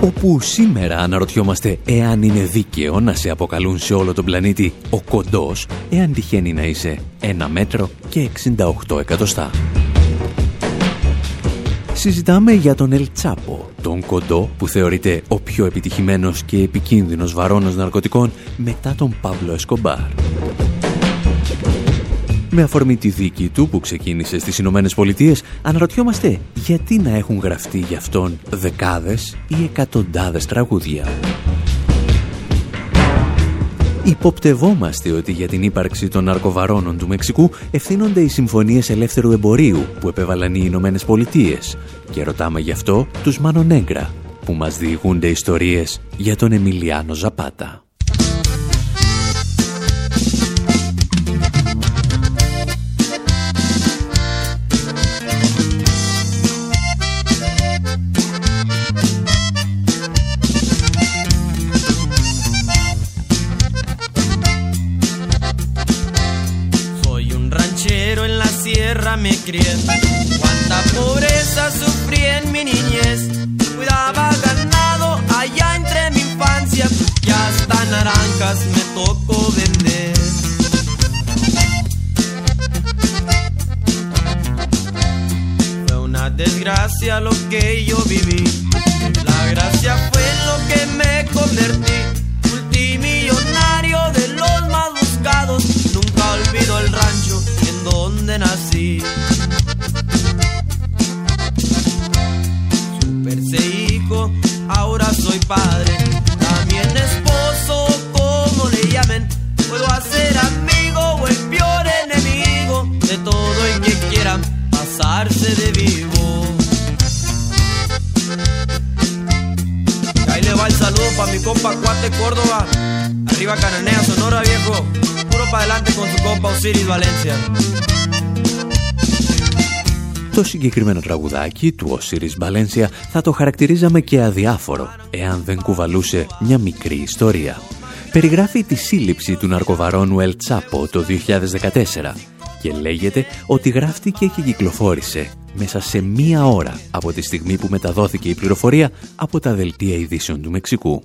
Όπου σήμερα αναρωτιόμαστε εάν είναι δίκαιο να σε αποκαλούν σε όλο τον πλανήτη ο κοντός, εάν τυχαίνει να είσαι ένα μέτρο και 68 εκατοστά. Συζητάμε για τον Ελ Τσάπο, τον κοντό που θεωρείται ο πιο επιτυχημένος και επικίνδυνος βαρόνος ναρκωτικών μετά τον Παύλο Εσκομπάρ με αφορμή τη δίκη του που ξεκίνησε στις Ηνωμένες Πολιτείες, αναρωτιόμαστε γιατί να έχουν γραφτεί γι' αυτόν δεκάδες ή εκατοντάδες τραγούδια. Υποπτευόμαστε ότι για την ύπαρξη των ναρκοβαρώνων του Μεξικού ευθύνονται οι συμφωνίες ελεύθερου εμπορίου που επέβαλαν οι Ηνωμένες Πολιτείες και ρωτάμε γι' αυτό τους Μανονέγκρα που μας διηγούνται ιστορίες για τον Εμιλιάνο Ζαπάτα. alegria. Το συγκεκριμένο τραγουδάκι του Οσίρις Μπαλένσια θα το χαρακτηρίζαμε και αδιάφορο, εάν δεν κουβαλούσε μια μικρή ιστορία. Περιγράφει τη σύλληψη του ναρκοβαρόνου Ελ Τσάπο το 2014 και λέγεται ότι γράφτηκε και κυκλοφόρησε μέσα σε μία ώρα από τη στιγμή που μεταδόθηκε η πληροφορία από τα δελτία ειδήσεων του Μεξικού.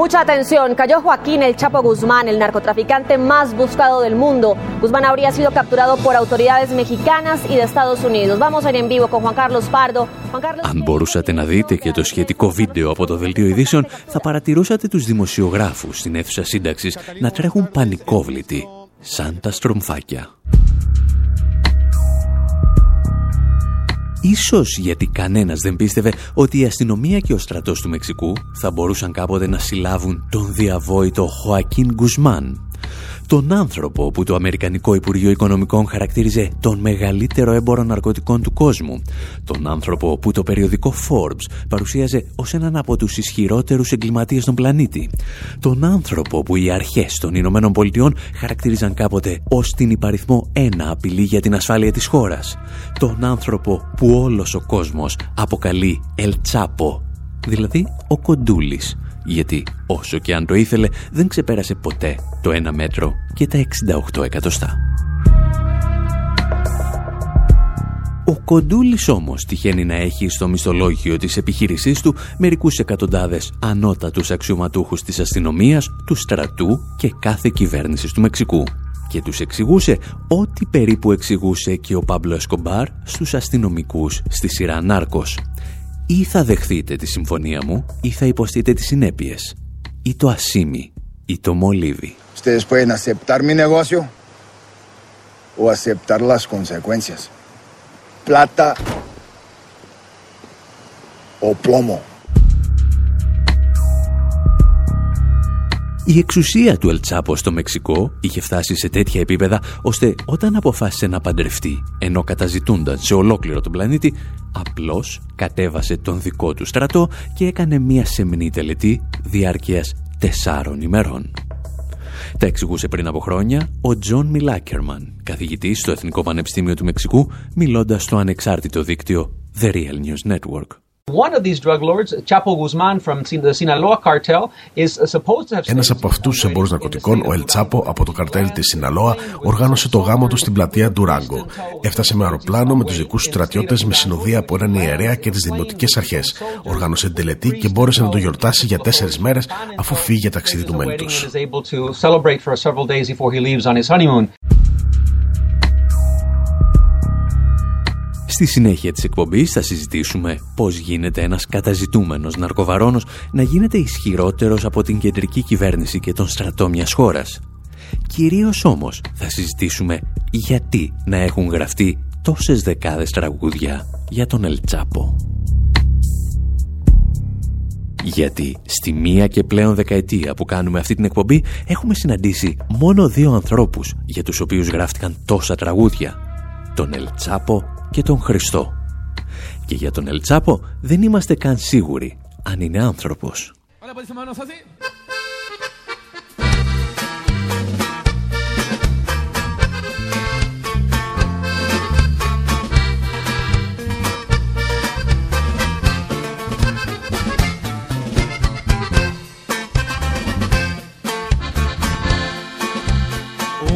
Mucha atención, cayó Joaquín El Chapo Guzmán, el narcotraficante más buscado del mundo. Guzmán habría sido capturado por autoridades mexicanas y de Estados Unidos. Vamos a ir en vivo con Juan Carlos Pardo. Juan Carlos... Αν μπορούσατε να δείτε και το σχετικό βίντεο από το Δελτίο Ειδήσεων, θα παρατηρούσατε τους δημοσιογράφους στην αίθουσα σύνταξης να τρέχουν πανικόβλητοι, σαν τα στρομφάκια. Ίσως γιατί κανένας δεν πίστευε ότι η αστυνομία και ο στρατός του Μεξικού θα μπορούσαν κάποτε να συλλάβουν τον διαβόητο Χωακίν Γκουσμάν, τον άνθρωπο που το Αμερικανικό Υπουργείο Οικονομικών χαρακτήριζε τον μεγαλύτερο έμπορο ναρκωτικών του κόσμου, τον άνθρωπο που το περιοδικό Forbes παρουσίαζε ως έναν από τους ισχυρότερους εγκληματίες στον πλανήτη, τον άνθρωπο που οι αρχές των Ηνωμένων Πολιτειών χαρακτήριζαν κάποτε ως την υπαριθμό ένα απειλή για την ασφάλεια της χώρας, τον άνθρωπο που όλος ο κόσμος αποκαλεί El Chapo, δηλαδή ο Κοντούλης, γιατί όσο και αν το ήθελε δεν ξεπέρασε ποτέ το 1 μέτρο και τα 68 εκατοστά. Ο Κοντούλης όμως τυχαίνει να έχει στο μισθολόγιο της επιχείρησής του μερικούς εκατοντάδες ανώτατους αξιωματούχους της αστυνομίας, του στρατού και κάθε κυβέρνησης του Μεξικού. Και τους εξηγούσε ό,τι περίπου εξηγούσε και ο Παύλο Εσκομπάρ στους αστυνομικούς στη σειρά Νάρκος ή θα δεχθείτε τη συμφωνία μου ή θα υποστείτε τις συνέπειες. Ή το ασίμι ή το μολύβι. Ustedes pueden aceptar mi negocio o aceptar las consecuencias. Plata o plomo. Η εξουσία του Ελτσάπο στο Μεξικό είχε φτάσει σε τέτοια επίπεδα ώστε όταν αποφάσισε να παντρευτεί ενώ καταζητούνταν σε ολόκληρο τον πλανήτη απλώς κατέβασε τον δικό του στρατό και έκανε μία σεμνή τελετή διάρκειας τεσσάρων ημερών. Τα εξηγούσε πριν από χρόνια ο Τζον Μιλ Άκερμαν, καθηγητής στο Εθνικό Πανεπιστήμιο του Μεξικού, μιλώντας στο ανεξάρτητο δίκτυο The Real News Network. Ένας από αυτούς τους εμπόρους ναρκωτικών, ο Ελ Τσάπο από το καρτέλ της Σιναλόα, οργάνωσε το γάμο του στην πλατεία Ντουράγκο. Έφτασε με αεροπλάνο με τους δικούς τους στρατιώτες με συνοδεία από έναν ιερέα και τις δημοτικές αρχές. Οργάνωσε τελετή και μπόρεσε να το γιορτάσει για τέσσερις μέρες αφού φύγει για ταξίδι του μέλητος. Στη συνέχεια της εκπομπής θα συζητήσουμε πώς γίνεται ένας καταζητούμενος ναρκοβαρόνος να γίνεται ισχυρότερος από την κεντρική κυβέρνηση και τον στρατό μιας χώρας. Κυρίως όμως θα συζητήσουμε γιατί να έχουν γραφτεί τόσες δεκάδες τραγούδια για τον Ελτσάπο. Γιατί στη μία και πλέον δεκαετία που κάνουμε αυτή την εκπομπή έχουμε συναντήσει μόνο δύο ανθρώπους για τους οποίους γράφτηκαν τόσα τραγούδια. Τον Ελτσάπο και τον Χριστό. Και για τον Ελτσάπο δεν είμαστε καν σίγουροι αν είναι άνθρωπος.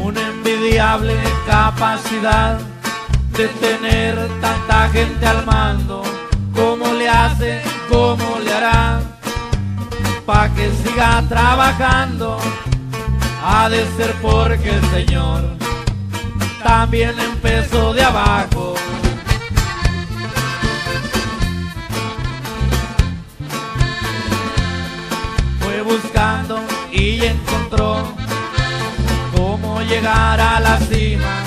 Una envidiable capacidad de tener tanta gente al mando. ¿Cómo le hace? ¿Cómo le hará? Pa' que siga trabajando. Ha de ser porque el Señor también empezó de abajo. Fue buscando y encontró cómo llegar a la cima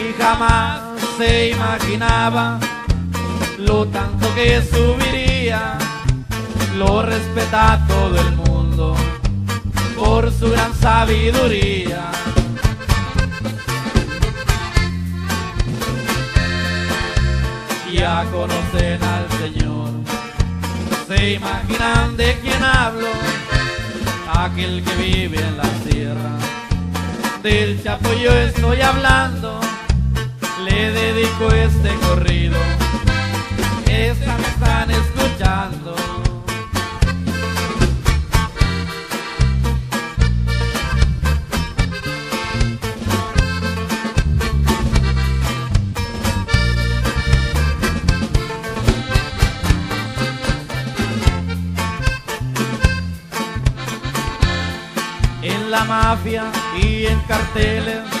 y jamás se imaginaba lo tanto que subiría. Lo respeta todo el mundo por su gran sabiduría. Ya conocen al Señor, se imaginan de quién hablo, aquel que vive en la tierra. Del Chapo yo estoy hablando dedico este corrido. Están escuchando. En la mafia y en carteles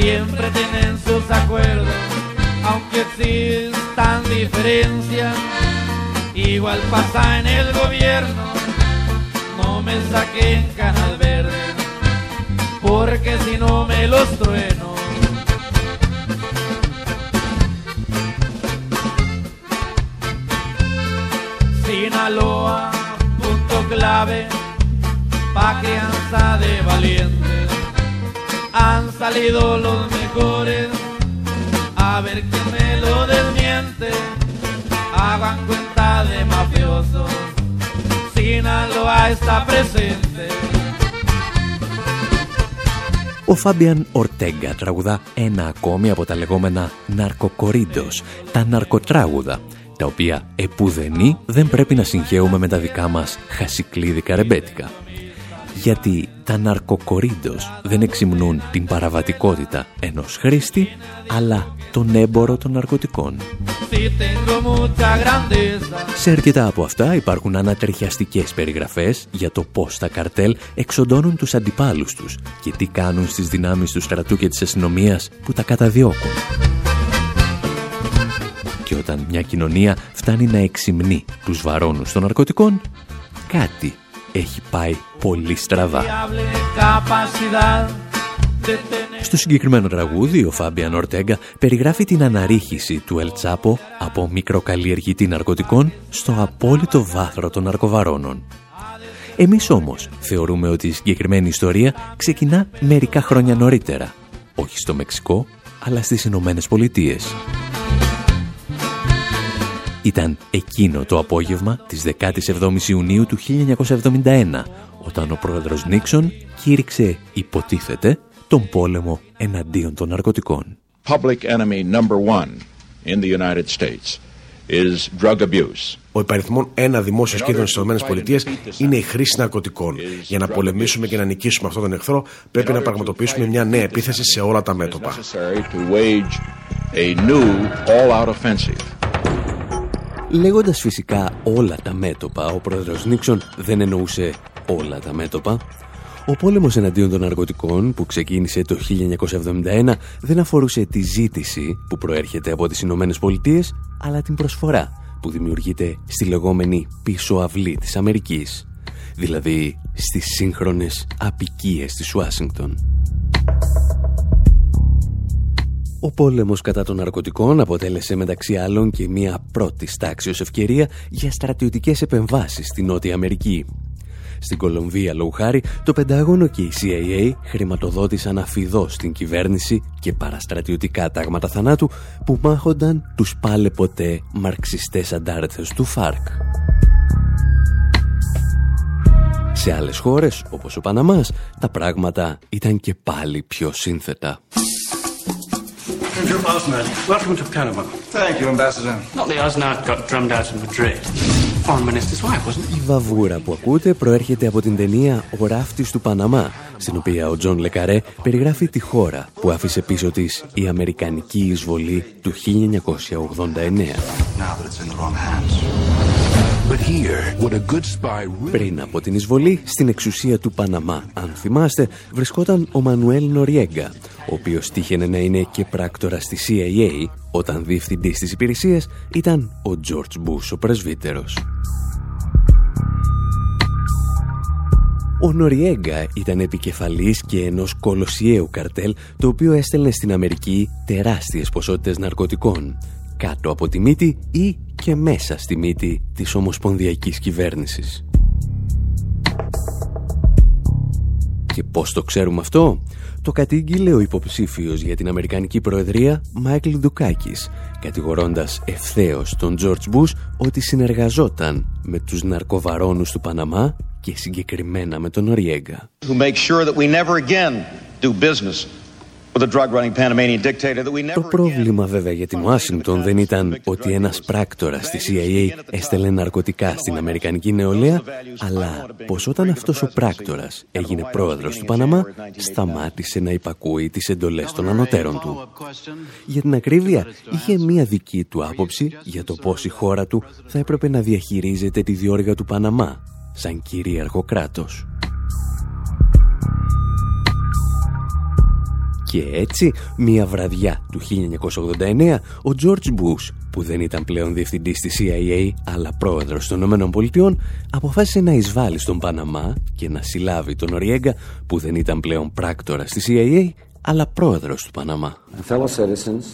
siempre tienen sus acuerdos, aunque existan diferencias, igual pasa en el gobierno, no me saquen canal verde, porque si no me los trueno. Sinaloa, punto clave, pa' crianza de valientes han salido los mejores. A ver quién me lo desmiente. Hagan cuenta de mafiosos. Sinaloa está presente. Ο Φάμπιαν Ορτέγκα τραγουδά ένα ακόμη από τα λεγόμενα ναρκοκορίντος, τα ναρκοτράγουδα, τα οποία επουδενή δεν πρέπει να συγχαίουμε με τα δικά μας χασικλίδικα ρεμπέτικα γιατί τα ναρκοκορίντος δεν εξυμνούν την παραβατικότητα ενός χρήστη, αλλά τον έμπορο των ναρκωτικών. Σε αρκετά από αυτά υπάρχουν ανατριχιαστικές περιγραφές για το πώς τα καρτέλ εξοντώνουν τους αντιπάλους τους και τι κάνουν στις δυνάμεις του στρατού και της αστυνομίας που τα καταδιώκουν. Και όταν μια κοινωνία φτάνει να εξυμνεί τους βαρόνους των ναρκωτικών, κάτι έχει πάει πολύ στραβά. Στο συγκεκριμένο τραγούδι, ο Φάμπιαν Ορτέγκα περιγράφει την αναρρίχηση του Ελτσάπο από μικροκαλλιεργητή ναρκωτικών στο απόλυτο βάθρο των ναρκοβαρώνων. Εμείς όμως θεωρούμε ότι η συγκεκριμένη ιστορία ξεκινά μερικά χρόνια νωρίτερα, όχι στο Μεξικό, αλλά στις Ηνωμένες Πολιτείες. Ήταν εκείνο το απόγευμα της 17ης Ιουνίου του 1971, όταν ο πρόεδρος Νίξον κήρυξε, υποτίθεται, τον πόλεμο εναντίον των ναρκωτικών. Public enemy number one in the United States is drug abuse. Ο υπαριθμόν ένα δημόσιος κίνδυνος στις ΗΠΑ είναι η χρήση ναρκωτικών. Για να πολεμήσουμε και να νικήσουμε αυτόν τον εχθρό, πρέπει να πραγματοποιήσουμε μια νέα επίθεση σε όλα τα μέτωπα. Λέγοντας φυσικά όλα τα μέτωπα, ο πρόεδρος Νίξον δεν εννοούσε όλα τα μέτωπα. Ο πόλεμος εναντίον των ναρκωτικών που ξεκίνησε το 1971 δεν αφορούσε τη ζήτηση που προέρχεται από τις Ηνωμένες Πολιτείες, αλλά την προσφορά που δημιουργείται στη λεγόμενη πίσω αυλή της Αμερικής, δηλαδή στις σύγχρονες απικίες της Ουάσιγκτον. Ο πόλεμος κατά των ναρκωτικών αποτέλεσε μεταξύ άλλων και μια πρώτη τάξης ευκαιρία για στρατιωτικές επεμβάσεις στη Νότια Αμερική. Στην Κολομβία, λόγου χάρη, το Πεντάγωνο και η CIA χρηματοδότησαν αφιδώς την κυβέρνηση και παραστρατιωτικά τάγματα θανάτου που μάχονταν τους πάλαι ποτέ μαρξιστές αντάρτες του ΦΑΡΚ. Σε άλλες χώρες, όπως ο Παναμάς, τα πράγματα ήταν και πάλι πιο σύνθετα. Welcome to Panama. Thank you, Ambassador. Andy Osnard got drummed out in Madrid. Η βαβούρα που ακούτε προέρχεται από την ταινία «Ο ράφτης του Παναμά», στην οποία ο Τζον Λε Καρέ περιγράφει τη χώρα που άφησε πίσω της η Αμερικανική εισβολή του 1989. Πριν από την εισβολή, στην εξουσία του Παναμά, αν θυμάστε, βρισκόταν ο Μανουέλ Νοριέγκα, ο οποίος τύχαινε να είναι και πράκτορα στη CIA, όταν διευθυντής της υπηρεσίας ήταν ο George Bush ο πρεσβύτερος. Ο Νοριέγκα ήταν επικεφαλής και ενός κολοσιαίου καρτέλ το οποίο έστελνε στην Αμερική τεράστιες ποσότητες ναρκωτικών κάτω από τη μύτη ή και μέσα στη μύτη της ομοσπονδιακής κυβέρνησης. Και πώς το ξέρουμε αυτό; Το κατήγγειλε ο υποψήφιος για την Αμερικανική Προεδρία Μάικλ Ντουκάκης, κατηγορώντας ευθέως τον Τζορτζ Μπούς ότι συνεργαζόταν με τους ναρκοβαρώνους του Παναμά και συγκεκριμένα με τον Νοριέγκα. Το πρόβλημα βέβαια για την Ουάσιγκτον δεν ήταν ότι ένας πράκτορας της CIA έστελνε ναρκωτικά στην Αμερικανική νεολαία, αλλά πως όταν αυτός ο πράκτορας έγινε πρόεδρος του Παναμά, σταμάτησε να υπακούει τις εντολές των ανωτέρων του. Για την ακρίβεια, είχε μία δική του άποψη για το πώς η χώρα του θα έπρεπε να διαχειρίζεται τη διόργα του Παναμά, σαν κυρίαρχο κράτος. Και έτσι, μία βραδιά του 1989, ο George Bush, που δεν ήταν πλέον διευθυντής της CIA, αλλά πρόεδρος των ΗΠΑ, αποφάσισε να εισβάλλει στον Παναμά και να συλλάβει τον Οριέγκα, που δεν ήταν πλέον πράκτορας της CIA, αλλά πρόεδρος του Παναμά. Fellow citizens,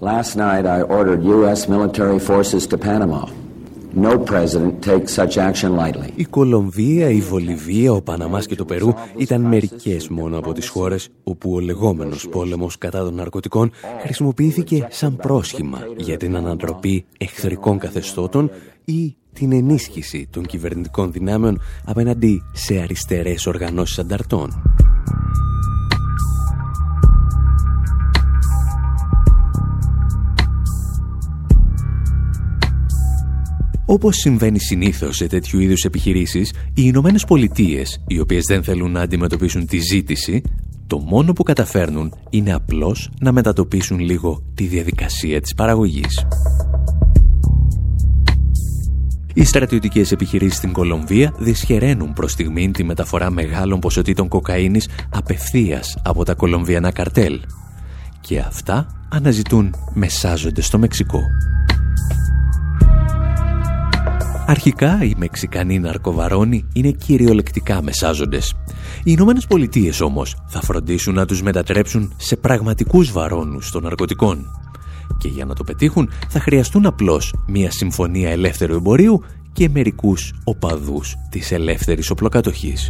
last night I ordered U.S. military forces to Panama. Η Κολομβία, η Βολιβία, ο Παναμάς και το Περού ήταν μερικές μόνο από τις χώρες όπου ο λεγόμενος πόλεμος κατά των ναρκωτικών χρησιμοποιήθηκε σαν πρόσχημα για την ανατροπή εχθρικών καθεστώτων ή την ενίσχυση των κυβερνητικών δυνάμεων απέναντι σε αριστερές οργανώσεις ανταρτών. Όπως συμβαίνει συνήθως σε τέτοιου είδους επιχειρήσεις, οι Ηνωμένε Πολιτείες, οι οποίες δεν θέλουν να αντιμετωπίσουν τη ζήτηση, το μόνο που καταφέρνουν είναι απλώς να μετατοπίσουν λίγο τη διαδικασία της παραγωγής. Οι στρατιωτικές επιχειρήσεις στην Κολομβία δυσχεραίνουν προς στιγμήν τη μεταφορά μεγάλων ποσοτήτων κοκαίνης απευθείας από τα κολομβιανά καρτέλ. Και αυτά αναζητούν μεσάζοντες στο Μεξικό. Αρχικά οι Μεξικανοί ναρκοβαρώνοι είναι κυριολεκτικά μεσάζοντες. Οι Ηνωμένες Πολιτείες όμως θα φροντίσουν να τους μετατρέψουν σε πραγματικούς βαρώνους των ναρκωτικών. Και για να το πετύχουν θα χρειαστούν απλώς μια συμφωνία ελεύθερου εμπορίου και μερικούς οπαδούς της ελεύθερης οπλοκατοχής.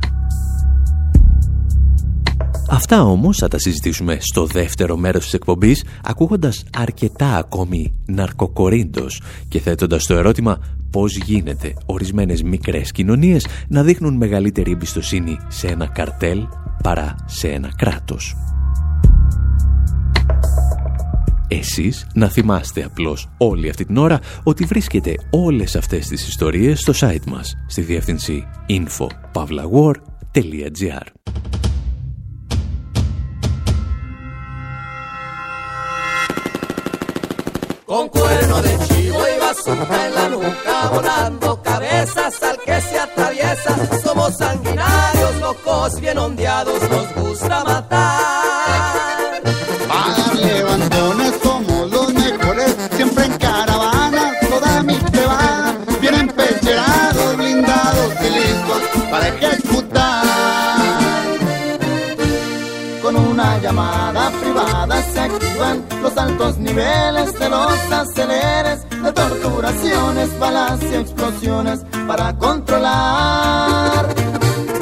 Αυτά όμως θα τα συζητήσουμε στο δεύτερο μέρος της εκπομπής ακούγοντας αρκετά ακόμη ναρκοκορίντος και θέτοντας το ερώτημα πώς γίνεται ορισμένες μικρές κοινωνίες να δείχνουν μεγαλύτερη εμπιστοσύνη σε ένα καρτέλ παρά σε ένα κράτος. Εσείς να θυμάστε απλώς όλη αυτή την ώρα ότι βρίσκεται όλες αυτές τις ιστορίες στο site μας στη διεύθυνση info.pavlawar.gr Con en la nuca, volando cabezas al que se atraviesa. Somos sanguinarios, locos, bien ondeados, nos gusta matar. Para levantones somos los mejores, siempre en caravana, toda mi cebada, vienen pecherados, blindados y listos para ejecutar. Con una llamada privada se activan los altos niveles de los aceleres, de torturaciones, balas y explosiones para controlar.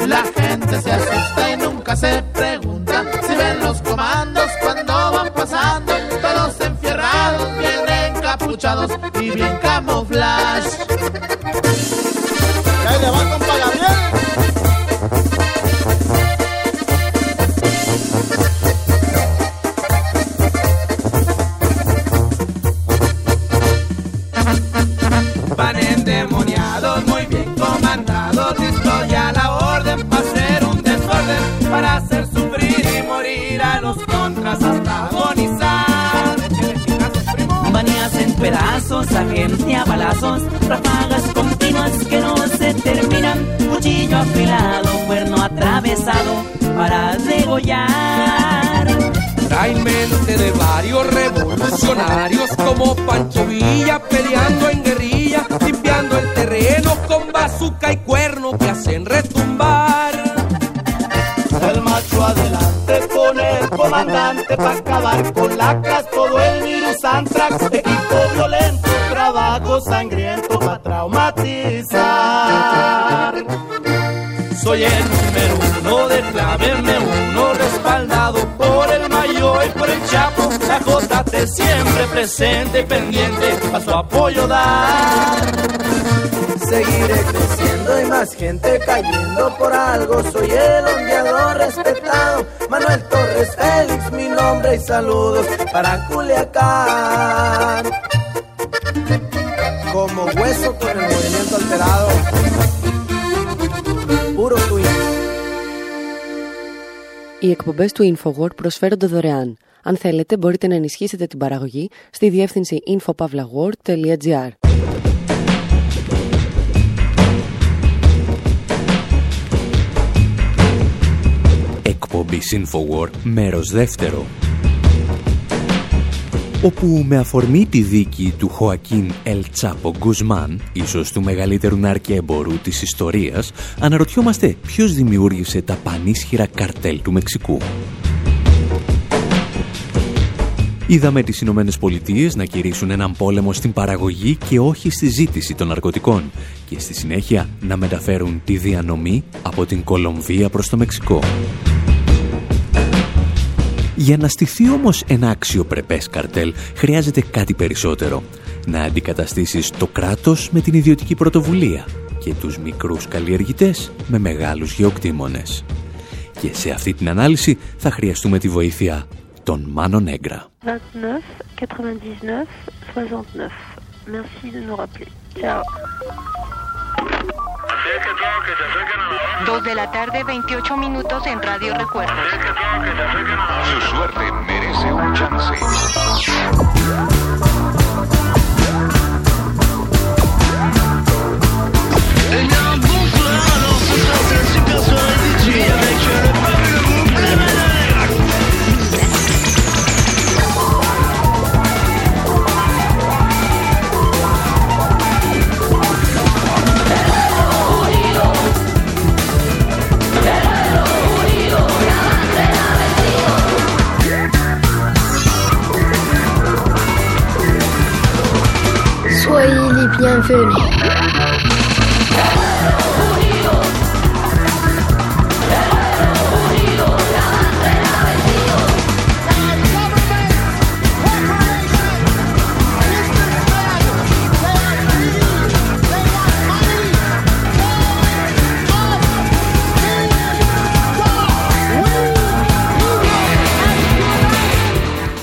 La gente se asusta y nunca se pregunta si ven los comandos cuando van pasando, todos enfierrados, bien encapuchados y bien camuflaje. Van endemoniados, muy bien comandados, listos ya a la orden para hacer un desorden, para hacer sufrir y morir a los contras hasta agonizar. Baneas en pedazos, a a balazos, ráfagas continuas que no se terminan, cuchillo afilado, cuerno atravesado para degollar. Traen mente de varios revolucionarios como Pancho Villa en guerrilla, limpiando el terreno con bazuca y cuerno que hacen retumbar. El macho adelante con el comandante para acabar con lacras, todo el virus antrax, equipo violento, trabajo sangriento para traumatizar. Soy el número uno de clavenme uno, JT siempre presente y pendiente, a su apoyo dar. Seguiré creciendo y más gente cayendo por algo. Soy el ondeador respetado. Manuel Torres Félix, mi nombre y saludos para Culiacán. Como hueso con el movimiento alterado. Puro twin. Οι εκπομπές του InfoWord προσφέρονται δωρεάν. Αν θέλετε, μπορείτε να ενισχύσετε την παραγωγή στη διεύθυνση infopavlagor.gr. Εκπομπή Infowar, μέρος δεύτερο. Όπου με αφορμή τη δίκη του Χοακίν Ελ Τσάπο Γκουσμάν, ίσως του μεγαλύτερου ναρκέμπορου της ιστορίας, αναρωτιόμαστε ποιος δημιούργησε τα πανίσχυρα καρτέλ του Μεξικού. Είδαμε τις Ηνωμένες Πολιτείες να κηρύσουν έναν πόλεμο στην παραγωγή και όχι στη ζήτηση των ναρκωτικών και στη συνέχεια να μεταφέρουν τη διανομή από την Κολομβία προς το Μεξικό. Για να στηθεί όμως ένα αξιοπρεπές καρτέλ χρειάζεται κάτι περισσότερο. Να αντικαταστήσεις το κράτος με την ιδιωτική πρωτοβουλία και τους μικρούς καλλιεργητές με μεγάλους γεωκτήμονες. Και σε αυτή την ανάλυση θα χρειαστούμε τη βοήθεια Don Mano Negra. 29 99 69. Merci de nous rappeler. Chao. 2 de la tarde, 28 minutos en Radio Recuerdo. Su suerte merece un chance. Avec le mouvement, 烟熏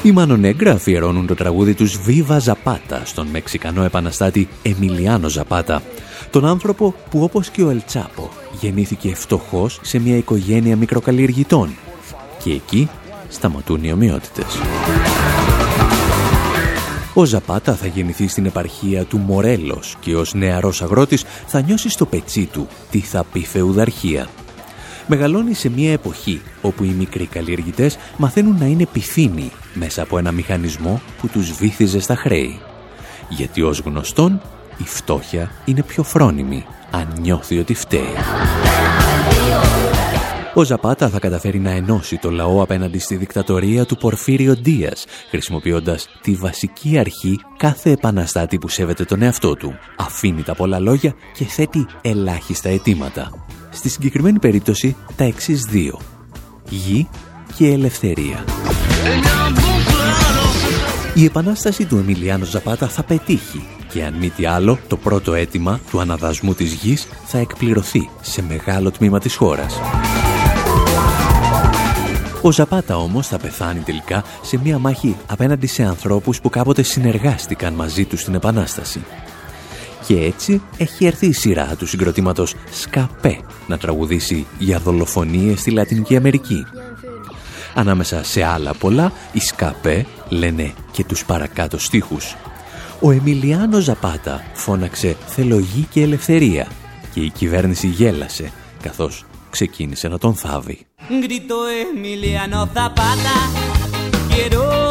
Οι Μανονέγκρα αφιερώνουν το τραγούδι τους Viva Zapata στον Μεξικανό επαναστάτη Εμιλιάνο Ζαπάτα, τον άνθρωπο που όπως και ο Ελτσάπο γεννήθηκε φτωχός σε μια οικογένεια μικροκαλλιεργητών και εκεί σταματούν οι ομοιότητες. Ο Ζαπάτα θα γεννηθεί στην επαρχία του Μορέλος και ως νεαρός αγρότης θα νιώσει στο πετσί του τι θα πει φεουδαρχία. Μεγαλώνει σε μια εποχή όπου οι μικροί καλλιεργητές μαθαίνουν να είναι πυθύνοι μέσα από ένα μηχανισμό που τους βύθιζε στα χρέη. Γιατί ως γνωστόν η φτώχεια είναι πιο φρόνιμη αν νιώθει ότι φταίει. Ο Ζαπάτα θα καταφέρει να ενώσει το λαό απέναντι στη δικτατορία του Πορφύριο Ντίας, χρησιμοποιώντας τη βασική αρχή κάθε επαναστάτη που σέβεται τον εαυτό του. Αφήνει τα πολλά λόγια και θέτει ελάχιστα αιτήματα. Στη συγκεκριμένη περίπτωση τα εξής δύο. Γη και ελευθερία. Η επανάσταση του Εμιλιάνο Ζαπάτα θα πετύχει και αν μη τι άλλο, το πρώτο αίτημα του αναδασμού της γης θα εκπληρωθεί σε μεγάλο τμήμα της χώρας. Ο Ζαπάτα όμως θα πεθάνει τελικά σε μια μάχη απέναντι σε ανθρώπους που κάποτε συνεργάστηκαν μαζί του στην Επανάσταση. Και έτσι έχει έρθει η σειρά του συγκροτήματος Σκαπέ να τραγουδήσει για δολοφονίες στη Λατινική Αμερική. Ανάμεσα σε άλλα πολλά, οι Σκαπέ λένε και τους παρακάτω στίχους. Ο Εμιλιάνο Ζαπάτα φώναξε «Θέλω γη και ελευθερία» και η κυβέρνηση γέλασε καθώς ξεκίνησε να τον θάβει. Gritó Emiliano Zapata, quiero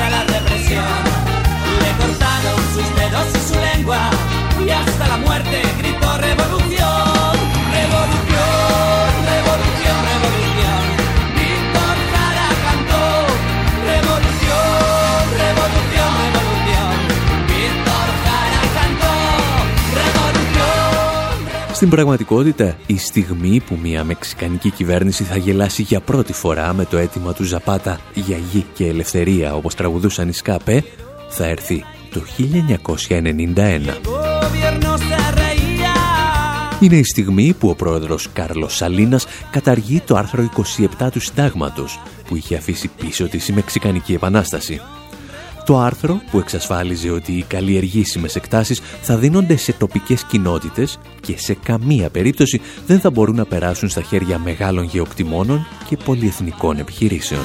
a la represión. Le cortaron sus dedos y su lengua, y hasta la muerte gritó revolución, Στην πραγματικότητα, η στιγμή που μια μεξικανική κυβέρνηση θα γελάσει για πρώτη φορά με το αίτημα του Ζαπάτα για γη και ελευθερία όπως τραγουδούσαν οι ΣΚΑΠΕ θα έρθει το 1991. Gobierno se reía. Είναι η στιγμή που ο πρόεδρος Κάρλος Σαλίνας καταργεί το άρθρο 27 του συντάγματος που είχε αφήσει πίσω της η Μεξικανική Επανάσταση. Το άρθρο που εξασφάλιζε ότι οι καλλιεργήσιμες εκτάσεις θα δίνονται σε τοπικές κοινότητες και σε καμία περίπτωση δεν θα μπορούν να περάσουν στα χέρια μεγάλων γεωκτημόνων και πολυεθνικών επιχειρήσεων.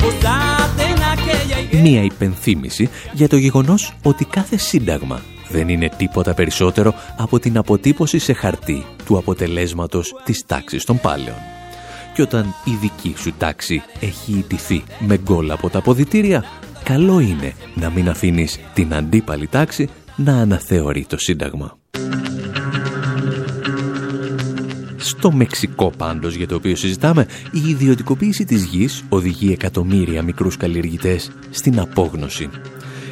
Posate en aquella higuera. Μία υπενθύμηση για το γεγονός ότι κάθε σύνταγμα δεν είναι τίποτα περισσότερο από την αποτύπωση σε χαρτί του αποτελέσματος της τάξης των πάλεων. Και όταν η δική σου τάξη έχει ιτηθεί με γκολ από τα αποδητήρια, καλό είναι να μην αφήνεις την αντίπαλη τάξη να αναθεωρεί το Σύνταγμα. Στο Μεξικό πάντως για το οποίο συζητάμε, η ιδιωτικοποίηση της γης οδηγεί εκατομμύρια μικρούς καλλιεργητές στην απόγνωση.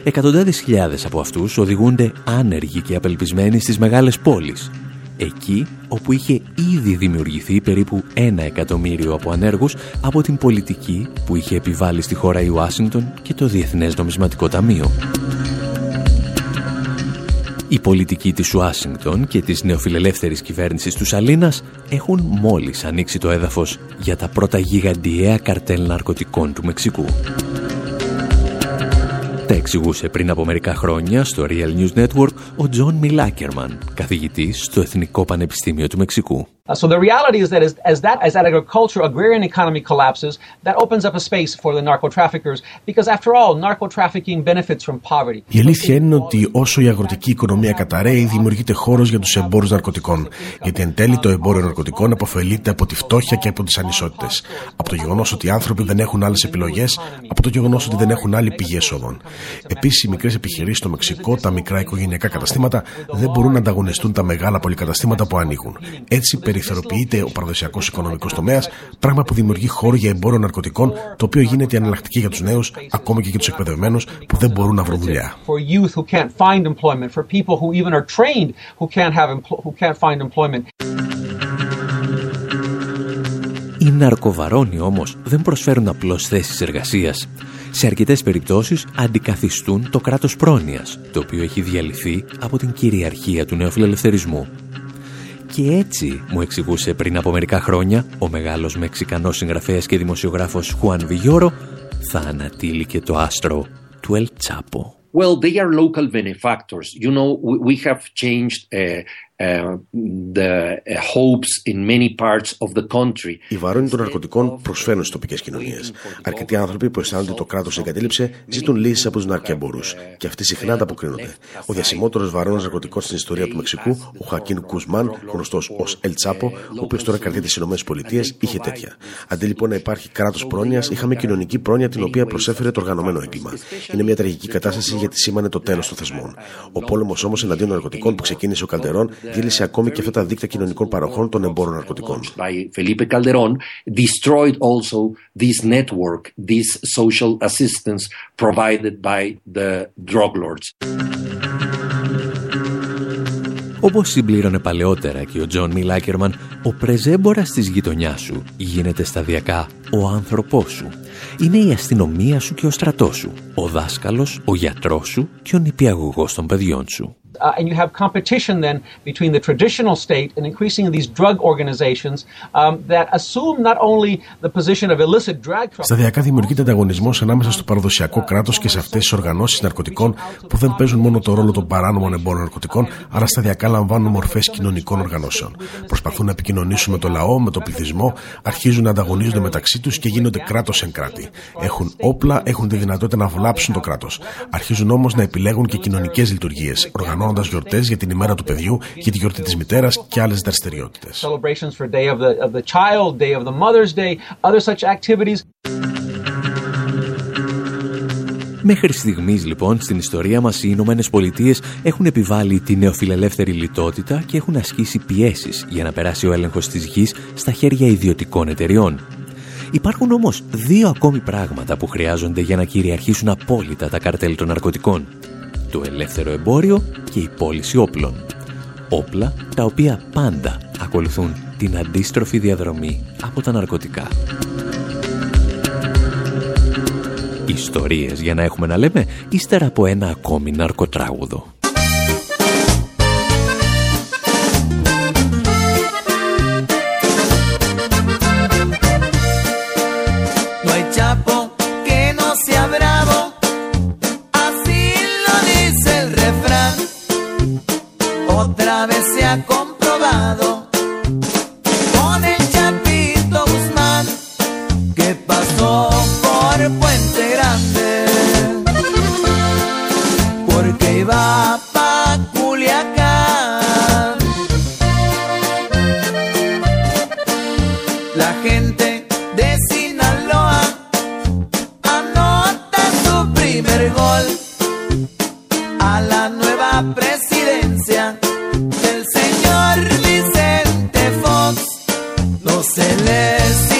Εκατοντάδες χιλιάδες από αυτούς οδηγούνται άνεργοι και απελπισμένοι στις μεγάλες πόλεις. Εκεί όπου είχε ήδη δημιουργηθεί περίπου ένα εκατομμύριο από ανέργους από την πολιτική που είχε επιβάλει στη χώρα η Ουάσιγκτον και το Διεθνές Νομισματικό Ταμείο. Η πολιτική της Ουάσιγκτον και της νεοφιλελεύθερης κυβέρνησης του Σαλίνας έχουν μόλις ανοίξει το έδαφος για τα πρώτα γιγαντιαία καρτέλ ναρκωτικών του Μεξικού. Τα εξηγούσε πριν από μερικά χρόνια στο Real News Network ο Τζον Μιλ Άκερμαν, καθηγητής στο Εθνικό Πανεπιστήμιο του Μεξικού. Uh, so the reality is that as, as that as that agriculture agrarian economy collapses, that opens up a space for the narco traffickers because after all, narco trafficking benefits from poverty. Η αλήθεια είναι ότι όσο η αγροτική οικονομία καταρρέει, δημιουργείται χώρος για τους εμπόρους ναρκωτικών. Γιατί εν τέλει το εμπόριο ναρκωτικών αποφελείται από τη φτώχεια και από τις ανισότητες. Από το γεγονός ότι οι άνθρωποι δεν έχουν άλλες επιλογές, από το γεγονός ότι δεν έχουν άλλη πηγή εσόδων. Επίσης, οι μικρές επιχειρήσεις στο Μεξικό, τα μικρά οικογενειακά καταστήματα, δεν μπορούν να ανταγωνιστούν τα μεγάλα πολυκαταστήματα που ανοίγουν. Έτσι, περιθωριοποιείται ο παραδοσιακός οικονομικός τομέας, πράγμα που δημιουργεί χώρο για εμπόριο ναρκωτικών, το οποίο γίνεται αναλλακτική για τους νέους, ακόμα και για τους εκπαιδευμένους που δεν μπορούν να βρουν δουλειά. Οι ναρκοβαρόνοι όμως δεν προσφέρουν απλώς θέσεις εργασίας. Σε αρκετές περιπτώσεις αντικαθιστούν το κράτος πρόνοιας, το οποίο έχει διαλυθεί από την κυριαρχία του νεοφιλελευθερισμού. Και έτσι, μου εξηγούσε πριν από μερικά χρόνια, ο μεγάλος Μεξικανός συγγραφέας και δημοσιογράφος Χουάν Βιγιόρο θα ανατείλει το άστρο του Ελ Τσάπο. Well, they are local benefactors. You know, we, have changed uh, the hopes in many parts of the country. Οι βαρόνοι των ναρκωτικών προσφέρουν στις τοπικές κοινωνίες. Αρκετοί άνθρωποι που αισθάνονται το κράτος εγκατέλειψε ζητούν λύσεις από τους ναρκέμπορου και αυτοί συχνά ανταποκρίνονται. Ο διασημότερος βαρόνο ναρκωτικών στην ιστορία του Μεξικού, ο Χακίν Κουσμάν, γνωστός ως Ελ Τσάπο, ο οποίος τώρα κρατείται στις ΗΠΑ, είχε τέτοια. Αντί λοιπόν να υπάρχει κράτος πρόνοιας, είχαμε κοινωνική πρόνοια την οποία προσέφερε το οργανωμένο έγκλημα. Είναι μια τραγική κατάσταση γιατί σήμανε το τέλος των θεσμών. Ο πόλεμος όμως εναντίον ναρκωτικών που ξεκίνησε ο Καλδερόν διέλυσε ακόμη και αυτά τα δίκτυα κοινωνικών παροχών των εμπόρων ναρκωτικών. Felipe Calderón destroyed also this network, this social assistance provided by the drug lords. Όπως συμπλήρωνε παλαιότερα και ο Τζον Μιλ Άκερμαν, ο πρεζέμπορας της γειτονιάς σου γίνεται σταδιακά ο άνθρωπός σου. Είναι η αστυνομία σου και ο στρατός σου, ο δάσκαλος, ο γιατρός σου και ο νηπιαγωγός των παιδιών σου. Uh, and you have competition then between the traditional state and increasingly these drug organizations um, that assume not only the position of illicit drug Σταδιακά δημιουργείται ανταγωνισμός ανάμεσα στο παραδοσιακό κράτος και σε αυτές τις οργανώσεις ναρκωτικών που δεν παίζουν μόνο το ρόλο των παράνομων εμπόρων ναρκωτικών, αλλά σταδιακά λαμβάνουν μορφές κοινωνικών οργανώσεων. Προσπαθούν να επικοινωνήσουν με το λαό, με το πληθυσμό, αρχίζουν να ανταγωνίζονται μεταξύ τους και γίνονται κράτος εν κράτη. Έχουν όπλα, έχουν τη δυνατότητα να βλάψουν το κράτος. Αρχίζουν όμως να επιλέγουν και κοινωνικές λειτουργίες, οργανώνοντα γιορτές για την ημέρα του παιδιού, για τη γιορτή της μητέρας και άλλες δραστηριότητες. Μέχρι στιγμής λοιπόν στην ιστορία μας οι Ηνωμένες Πολιτείες έχουν επιβάλει τη νεοφιλελεύθερη λιτότητα και έχουν ασκήσει πιέσεις για να περάσει ο έλεγχος της γης στα χέρια ιδιωτικών εταιριών. Υπάρχουν όμως δύο ακόμη πράγματα που χρειάζονται για να κυριαρχήσουν απόλυτα τα καρτέλ των ναρκωτικών το ελεύθερο εμπόριο και η πώληση όπλων. Όπλα τα οποία πάντα ακολουθούν την αντίστροφη διαδρομή από τα ναρκωτικά. Ιστορίες για να έχουμε να λέμε ύστερα από ένα ακόμη ναρκοτράγουδο. celeste.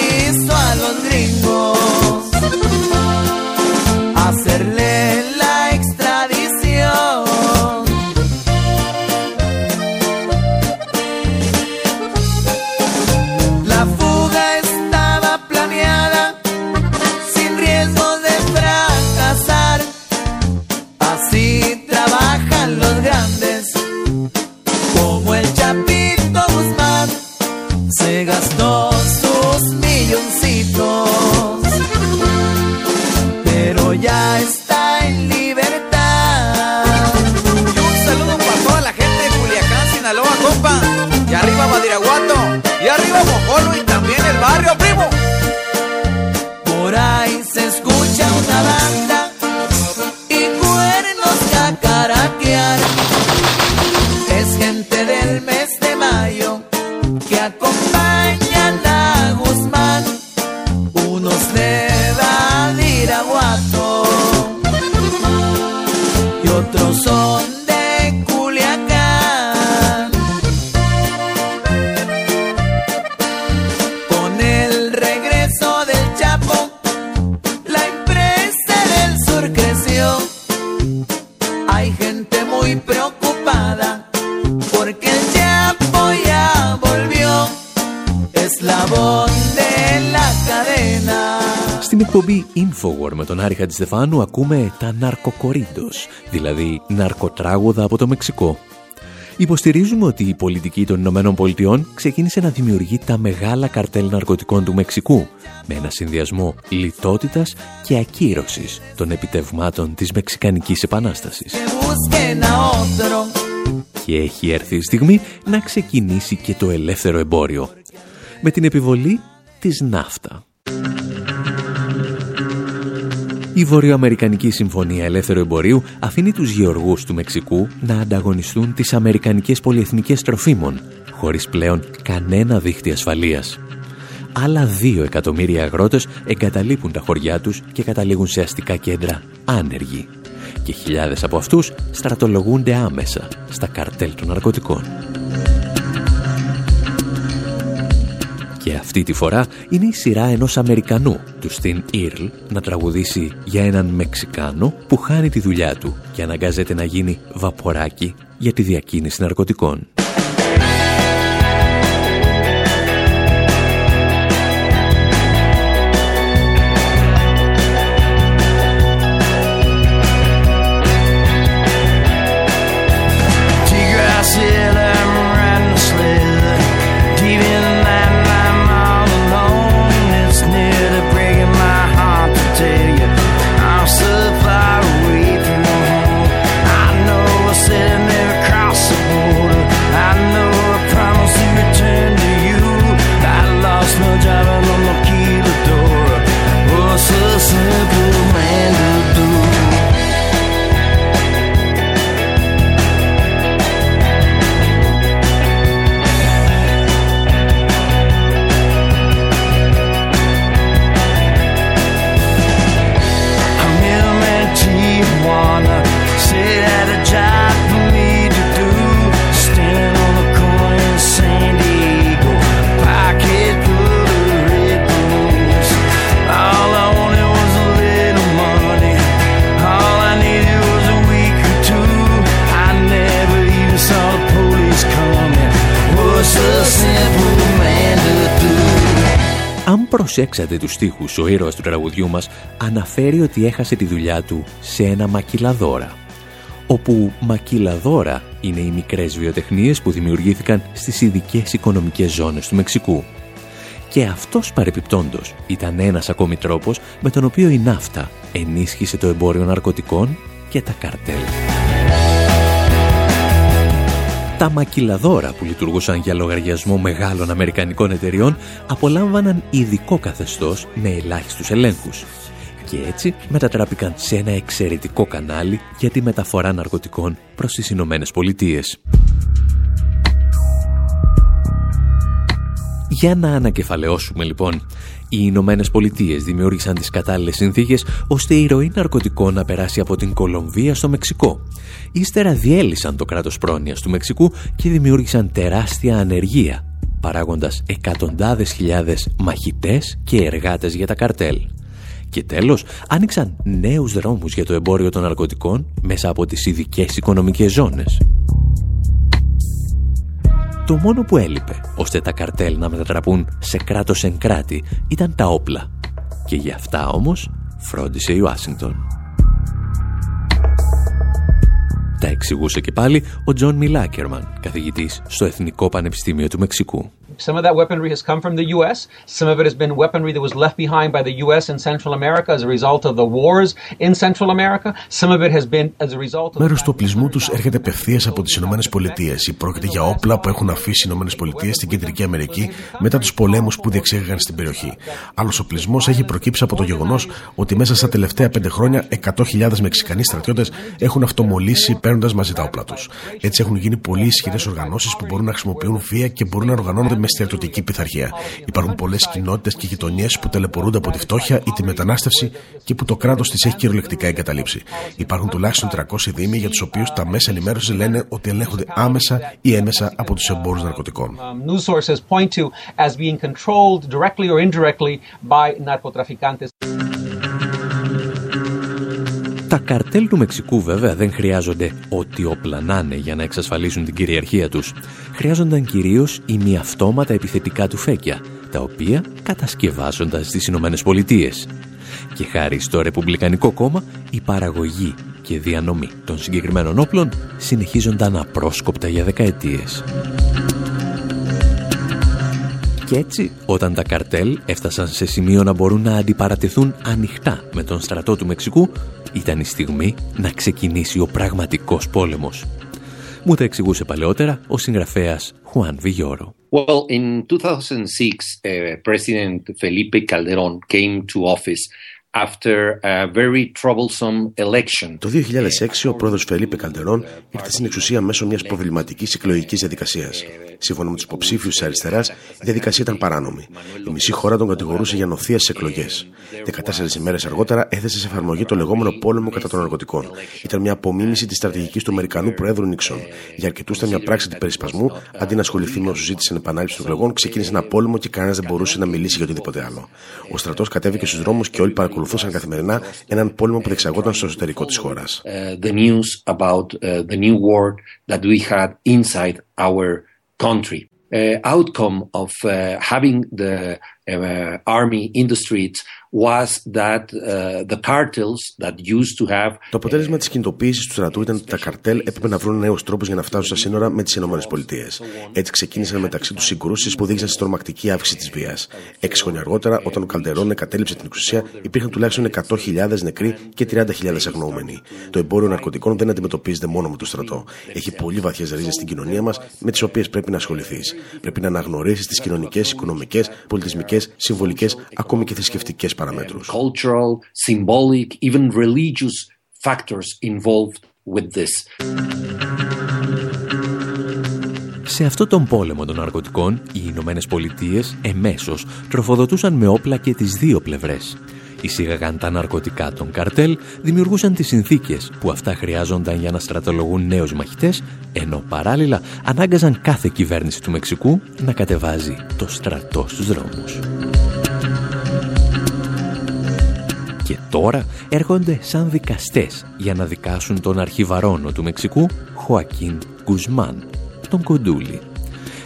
Εκπομπή Infowar με τον Άρη Χατζηστεφάνου ακούμε τα ναρκοκορίντος, δηλαδή ναρκοτράγουδα από το Μεξικό. Υποστηρίζουμε ότι η πολιτική των Ηνωμένων Πολιτειών ξεκίνησε να δημιουργεί τα μεγάλα καρτέλ ναρκωτικών του Μεξικού με ένα συνδυασμό λιτότητας και ακύρωσης των επιτευγμάτων της Μεξικανικής Επανάστασης. Busquen a otro. Και έχει έρθει η στιγμή να ξεκινήσει και το ελεύθερο εμπόριο με την επιβολή της ναύτα. Η Βορειοαμερικανική Συμφωνία Ελεύθερου Εμπορίου αφήνει τους γεωργούς του Μεξικού να ανταγωνιστούν τις Αμερικανικές πολυεθνικές τροφίμων, χωρίς πλέον κανένα δίχτυ ασφαλείας. Άλλα δύο εκατομμύρια αγρότες εγκαταλείπουν τα χωριά τους και καταλήγουν σε αστικά κέντρα άνεργοι. Και χιλιάδες από αυτούς στρατολογούνται άμεσα στα καρτέλ των ναρκωτικών. Και αυτή τη φορά είναι η σειρά ενός Αμερικανού, του Στιν Ήρλ, να τραγουδήσει για έναν Μεξικάνο που χάνει τη δουλειά του και αναγκάζεται να γίνει βαποράκι για τη διακίνηση ναρκωτικών. Προσέξατε τους στίχους, ο ήρωας του τραγουδιού μας αναφέρει ότι έχασε τη δουλειά του σε ένα μακυλαδόρα. Όπου μακυλαδόρα είναι οι μικρές βιοτεχνίες που δημιουργήθηκαν στις ειδικές οικονομικές ζώνες του Μεξικού. Και αυτός παρεπιπτόντος ήταν ένας ακόμη τρόπος με τον οποίο η ναύτα ενίσχυσε το εμπόριο ναρκωτικών και τα καρτέλ. Τα μακυλαδόρα που λειτουργούσαν για λογαριασμό μεγάλων αμερικανικών εταιριών απολάμβαναν ειδικό καθεστώς με ελάχιστους ελέγχους και έτσι μετατράπηκαν σε ένα εξαιρετικό κανάλι για τη μεταφορά ναρκωτικών προς τις Ηνωμένες Πολιτείες. Για να ανακεφαλαιώσουμε λοιπόν, οι Ηνωμένε Πολιτείες δημιούργησαν τις κατάλληλες συνθήκες ώστε η ροή ναρκωτικών να περάσει από την Κολομβία στο Μεξικό. Ύστερα διέλυσαν το κράτος πρόνοιας του Μεξικού και δημιούργησαν τεράστια ανεργία, παράγοντας εκατοντάδες χιλιάδες μαχητές και εργάτες για τα καρτέλ. Και τέλος, άνοιξαν νέους δρόμους για το εμπόριο των ναρκωτικών μέσα από τις ειδικές οικονομικές ζώνες. Το μόνο που έλειπε, ώστε τα καρτέλ να μετατραπούν σε κράτος εν κράτη, ήταν τα όπλα. Και για αυτά όμως φρόντισε η Ουάσιγκτον. Τα Τα εξηγούσε και πάλι ο Τζον Μιλ Άκερμαν, καθηγητής στο Εθνικό Πανεπιστήμιο του Μεξικού. Some of that weaponry has come from the U.S. Some of it has been weaponry that was left behind by the U.S. in Central America as a result of the wars in Central America. Some of it has been as a result of... Μέρος του οπλισμού τους έρχεται απευθείας από τις Ηνωμένες Πολιτείες ή πρόκειται για όπλα που έχουν αφήσει οι Ηνωμένες Πολιτείες στην Κεντρική Αμερική μετά τους πολέμους που διεξήγαγαν στην περιοχή. Άλλος οπλισμός έχει προκύψει από το γεγονός ότι μέσα στα τελευταία πέντε χρόνια 100.000 Μεξικανοί στρατιώτες έχουν αυτομολύσει παίρνοντας μαζί τα όπλα τους. Έτσι έχουν γίνει πολύ ισχυρές οργανώσεις που μπορούν να χρησιμοποιούν βία και μπορούν να οργανώνονται με στρατιωτική πειθαρχία. Υπάρχουν πολλές κοινότητες και γειτονιές που ταλαιπωρούνται από τη φτώχεια ή τη μετανάστευση και που το κράτος τις έχει κυριολεκτικά εγκαταλείψει. Υπάρχουν τουλάχιστον 300 δήμοι για τους οποίους τα μέσα ενημέρωσης λένε ότι ελέγχονται άμεσα ή έμεσα από τους εμπόρους ναρκωτικών. Τα καρτέλ του Μεξικού βέβαια δεν χρειάζονται ό,τι όπλα να είναι για να εξασφαλίσουν την κυριαρχία τους. Χρειάζονταν κυρίως αυτόματα επιθετικά του φέκια, τα οποία κατασκευάζονταν στις Ηνωμένες Πολιτείες. Και χάρη στο Ρεπουμπλικανικό κόμμα, η παραγωγή και διανομή των συγκεκριμένων όπλων συνεχίζονταν απρόσκοπτα για δεκαετίες. Και έτσι, όταν τα καρτέλ έφτασαν σε σημείο να μπορούν να αντιπαρατεθούν ανοιχτά με τον στρατό του Μεξικού, ήταν η στιγμή να ξεκινήσει ο πραγματικός πόλεμος. Μου τα εξηγούσε παλαιότερα ο συγγραφέας Χουάν Βιγιόρο. Well, in 2006, uh, President Felipe Calderón came to office το 2006 ο πρόεδρος Φελίπε Καλτερών ήρθε στην εξουσία μέσω μιας προβληματικής εκλογικής διαδικασίας. Σύμφωνα με τους υποψήφιους της αριστεράς, η διαδικασία ήταν παράνομη. Η μισή χώρα τον κατηγορούσε για νοθεία στις εκλογές. 14 ημέρες αργότερα έθεσε σε εφαρμογή το λεγόμενο πόλεμο κατά των ναρκωτικών. Ήταν μια απομίμηση της στρατηγικής του Αμερικανού Προέδρου Νίξον. Για αρκετούς ήταν μια πράξη του περισπασμού, αντί να ασχοληθεί με όσου ζήτησαν επανάληψη των εκλογών, ξεκίνησε ένα πόλεμο και κανένας δεν μπορούσε να μιλήσει για οτιδήποτε άλλο. Ο στρατός κατέβηκε στους δρόμους και όλοι παρακολουθούσαν παρακολουθούσαν καθημερινά έναν πόλεμο που διεξαγόταν στο εσωτερικό της χώρας. Outcome of having uh, army in the streets was that uh, the cartels that used to have... Το αποτέλεσμα της κινητοποίησης του στρατού ήταν ότι τα καρτέλ έπρεπε να βρουν νέους τρόπους για να φτάσουν στα σύνορα με τις ΗΠΑ. Έτσι ξεκίνησαν μεταξύ τους συγκρούσεις που οδήγησαν στη τρομακτική αύξηση της βίας. Έξι χρόνια αργότερα, όταν ο Καλτερόν εγκατέλειψε την εξουσία, υπήρχαν τουλάχιστον 100.000 νεκροί και 30.000 αγνοούμενοι. Το εμπόριο ναρκωτικών δεν αντιμετωπίζεται μόνο με το στρατό. Έχει πολύ βαθιές ρίζες στην κοινωνία μας, με τις οποίες πρέπει να ασχοληθείς. Πρέπει να αναγνωρίσεις τις κοινωνικές, οικονομικές, πολιτισμικές, συμβολικές, ακόμη και θρησκευτικές παραμέτρους. Cultural, symbolic, even religious factors involved with this. Σε αυτό τον πόλεμο των ναρκωτικών, οι Ηνωμένες Πολιτείες εμέσως τροφοδοτούσαν με όπλα και τις δύο πλευρές. Εισήγαγαν τα ναρκωτικά των καρτέλ, δημιουργούσαν τις συνθήκες που αυτά χρειάζονταν για να στρατολογούν νέους μαχητές, ενώ παράλληλα ανάγκαζαν κάθε κυβέρνηση του Μεξικού να κατεβάζει το στρατό στους δρόμους και τώρα έρχονται σαν δικαστές για να δικάσουν τον αρχιβαρόνο του Μεξικού, Χωακίν Γκουσμάν, τον Κοντούλη.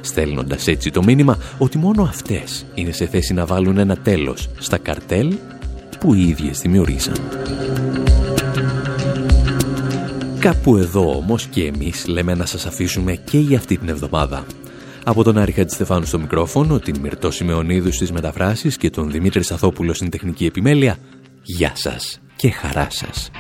Στέλνοντας έτσι το μήνυμα ότι μόνο αυτές είναι σε θέση να βάλουν ένα τέλος στα καρτέλ που οι ίδιες δημιουργήσαν. Κάπου εδώ όμως και εμείς λέμε να σας αφήσουμε και για αυτή την εβδομάδα. Από τον Άρη Στεφάνου στο μικρόφωνο, την Μυρτώ Σιμεωνίδου στις μεταφράσεις και τον Δημήτρη Σαθόπουλο στην τεχνική επιμέλεια, Γεια σας και χαρά σας.